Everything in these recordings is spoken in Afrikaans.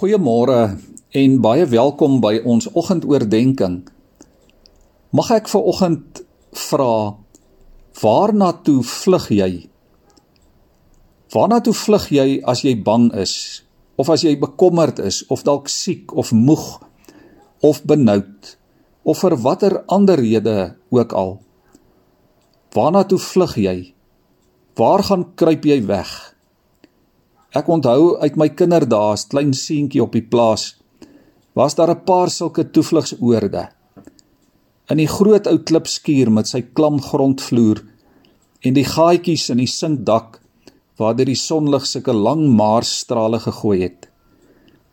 Goeiemôre en baie welkom by ons oggendoordenkings. Mag ek vir oggend vra waarna toe vlug jy? Waarna toe vlug jy as jy bang is of as jy bekommerd is of dalk siek of moeg of benoud of vir watter ander rede ook al? Waarna toe vlug jy? Waar gaan kruip jy weg? Ek onthou uit my kinderdae as klein seentjie op die plaas was daar 'n paar sulke toevlugsoorde. In die groot ou klipskuur met sy klam grondvloer en die gaatjies in die sinkdak waar deur die sonlig sulke lang maarsstrale gegooi het.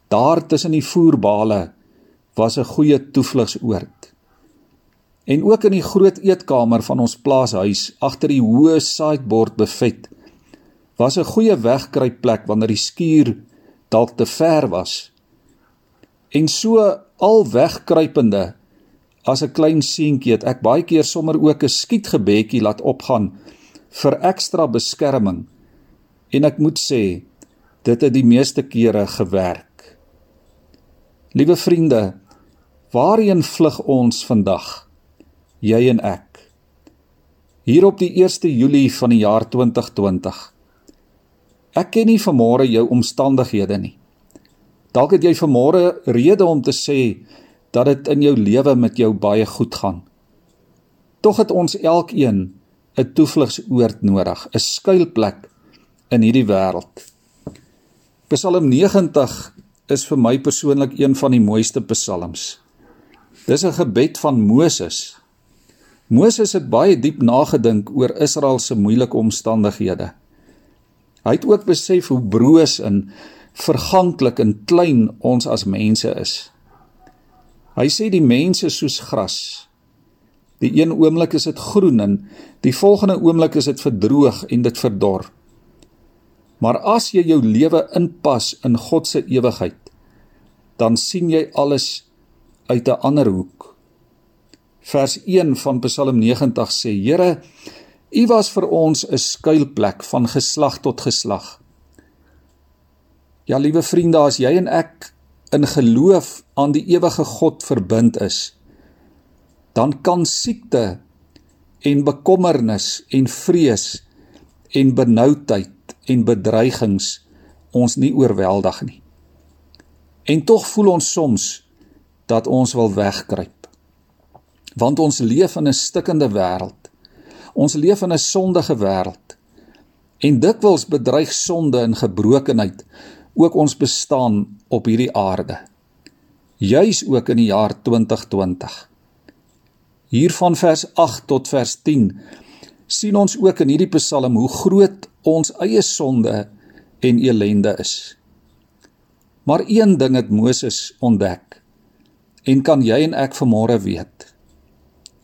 Daar tussen die voerbale was 'n goeie toevlugsoord. En ook in die groot eetkamer van ons plaashuis agter die hoë sideboard bevet was 'n goeie wegkruipplek wanneer die skuur dalk te ver was. En so al wegkruipende as 'n klein seentjie het ek baie keer sommer ook 'n skietgebedjie laat opgaan vir ekstra beskerming. En ek moet sê dit het die meeste kere gewerk. Liewe vriende, waarheen vlug ons vandag? Jy en ek. Hier op die 1 Julie van die jaar 2020 Ek ken nie vanmôre jou omstandighede nie. Dalk het jy vanmôre rede om te sê dat dit in jou lewe met jou baie goed gaan. Tog het ons elkeen 'n toevlugsoord nodig, 'n skuilplek in hierdie wêreld. Psalm 90 is vir my persoonlik een van die mooiste psalms. Dis 'n gebed van Moses. Moses het baie diep nagedink oor Israel se moeilike omstandighede. Hy het ook besef hoe broos en verganklik en klein ons as mense is. Hy sê die mense soos gras. Die een oomblik is dit groen en die volgende oomblik is dit verdroog en dit verdor. Maar as jy jou lewe inpas in God se ewigheid, dan sien jy alles uit 'n ander hoek. Vers 1 van Psalm 90 sê: Here, U was vir ons 'n skuilplek van geslag tot geslag. Ja, liewe vriende, as jy en ek in geloof aan die ewige God verbind is, dan kan siekte en bekommernis en vrees en benoudheid en bedreigings ons nie oorweldig nie. En tog voel ons soms dat ons wil wegkruip. Want ons leef in 'n stikkende wêreld Ons leef in 'n sondige wêreld. En dikwels bedreig sonde en gebrokenheid ook ons bestaan op hierdie aarde. Juis ook in die jaar 2020. Hier van vers 8 tot vers 10 sien ons ook in hierdie Psalm hoe groot ons eie sonde en elende is. Maar een ding het Moses ontdek en kan jy en ek vanmôre weet.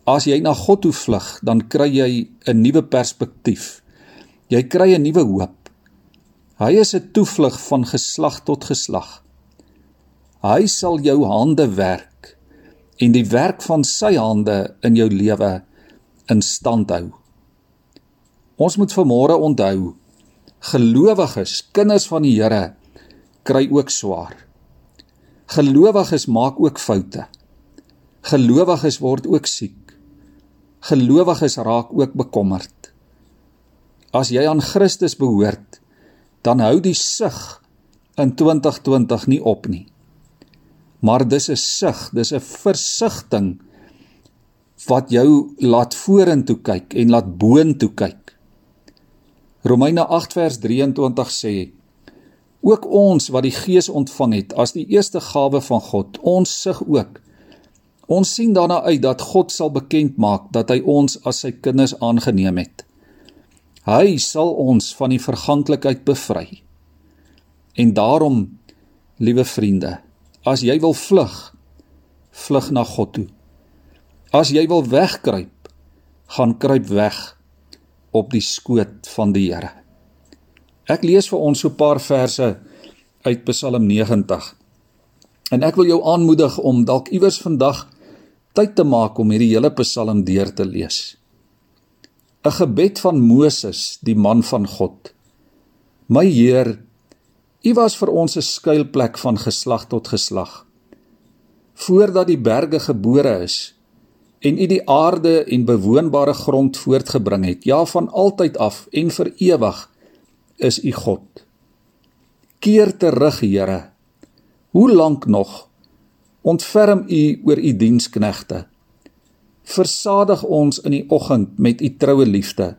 As jy na God toe vlug, dan kry jy 'n nuwe perspektief. Jy kry 'n nuwe hoop. Hy is 'n toevlug van geslag tot geslag. Hy sal jou hande werk en die werk van sy hande in jou lewe in stand hou. Ons moet vanmôre onthou, gelowiges, kinders van die Here, kry ook swaar. Gelowiges maak ook foute. Gelowiges word ook siek gelowiges raak ook bekommerd. As jy aan Christus behoort, dan hou die sug in 2020 nie op nie. Maar dis 'n sug, dis 'n versigtiging wat jou laat vorentoe kyk en laat boontoe kyk. Romeine 8 vers 23 sê: Ook ons wat die Gees ontvang het as die eerste gawe van God, ons sug ook Ons sien daarna uit dat God sal bekend maak dat hy ons as sy kinders aangeneem het. Hy sal ons van die verganklikheid bevry. En daarom, liewe vriende, as jy wil vlug, vlug na God toe. As jy wil wegkruip, gaan kruip weg op die skoot van die Here. Ek lees vir ons so 'n paar verse uit Psalm 90. En ek wil jou aanmoedig om dalk iewers vandag tyd te maak om hierdie hele Psalm deur te lees. 'n Gebed van Moses, die man van God. My Heer, U was vir ons 'n skuilplek van geslag tot geslag. Voordat die berge gebore is en U die aarde en bewoonbare grond voortgebring het, ja van altyd af en vir ewig is U God. Keer terug, Here. Hoe lank nog? Ontferm U oor U diensknegte. Versadig ons in die oggend met U troue liefde,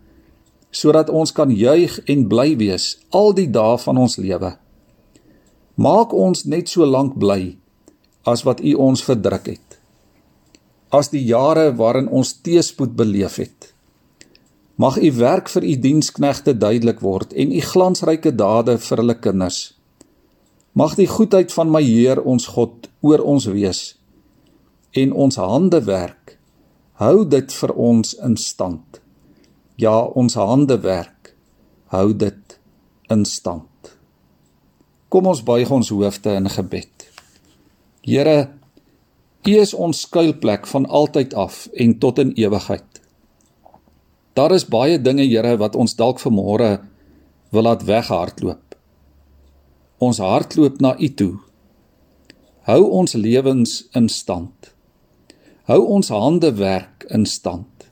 sodat ons kan juig en bly wees al die dae van ons lewe. Maak ons net so lank bly as wat U ons verdruk het. As die jare waarin ons teëspoed beleef het. Mag U werk vir U diensknegte duidelik word en U glansryke dade vir hulle kinders. Mag die goedheid van my Heer ons God oor ons wees en ons hande werk. Hou dit vir ons in stand. Ja, ons hande werk. Hou dit in stand. Kom ons buig ons hoofde in gebed. Here, U is ons skuilplek van altyd af en tot in ewigheid. Daar is baie dinge, Here, wat ons dalk vanmôre wil laat weghardloop. Ons hardloop na U toe. Hou ons lewens in stand. Hou ons hande werk in stand.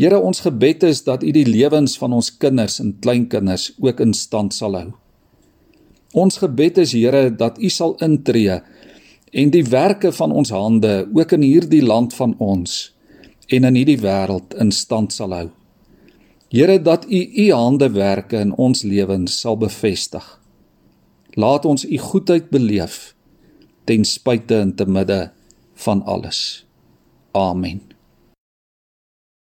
Here, ons gebed is dat U die lewens van ons kinders en kleinkinders ook in stand sal hou. Ons gebed is Here dat U sal intree en die werke van ons hande ook in hierdie land van ons en in hierdie wêreld in stand sal hou. Here dat U U hande werke in ons lewens sal bevestig. Laat ons u goedheid beleef ten spyte en te midde van alles. Amen.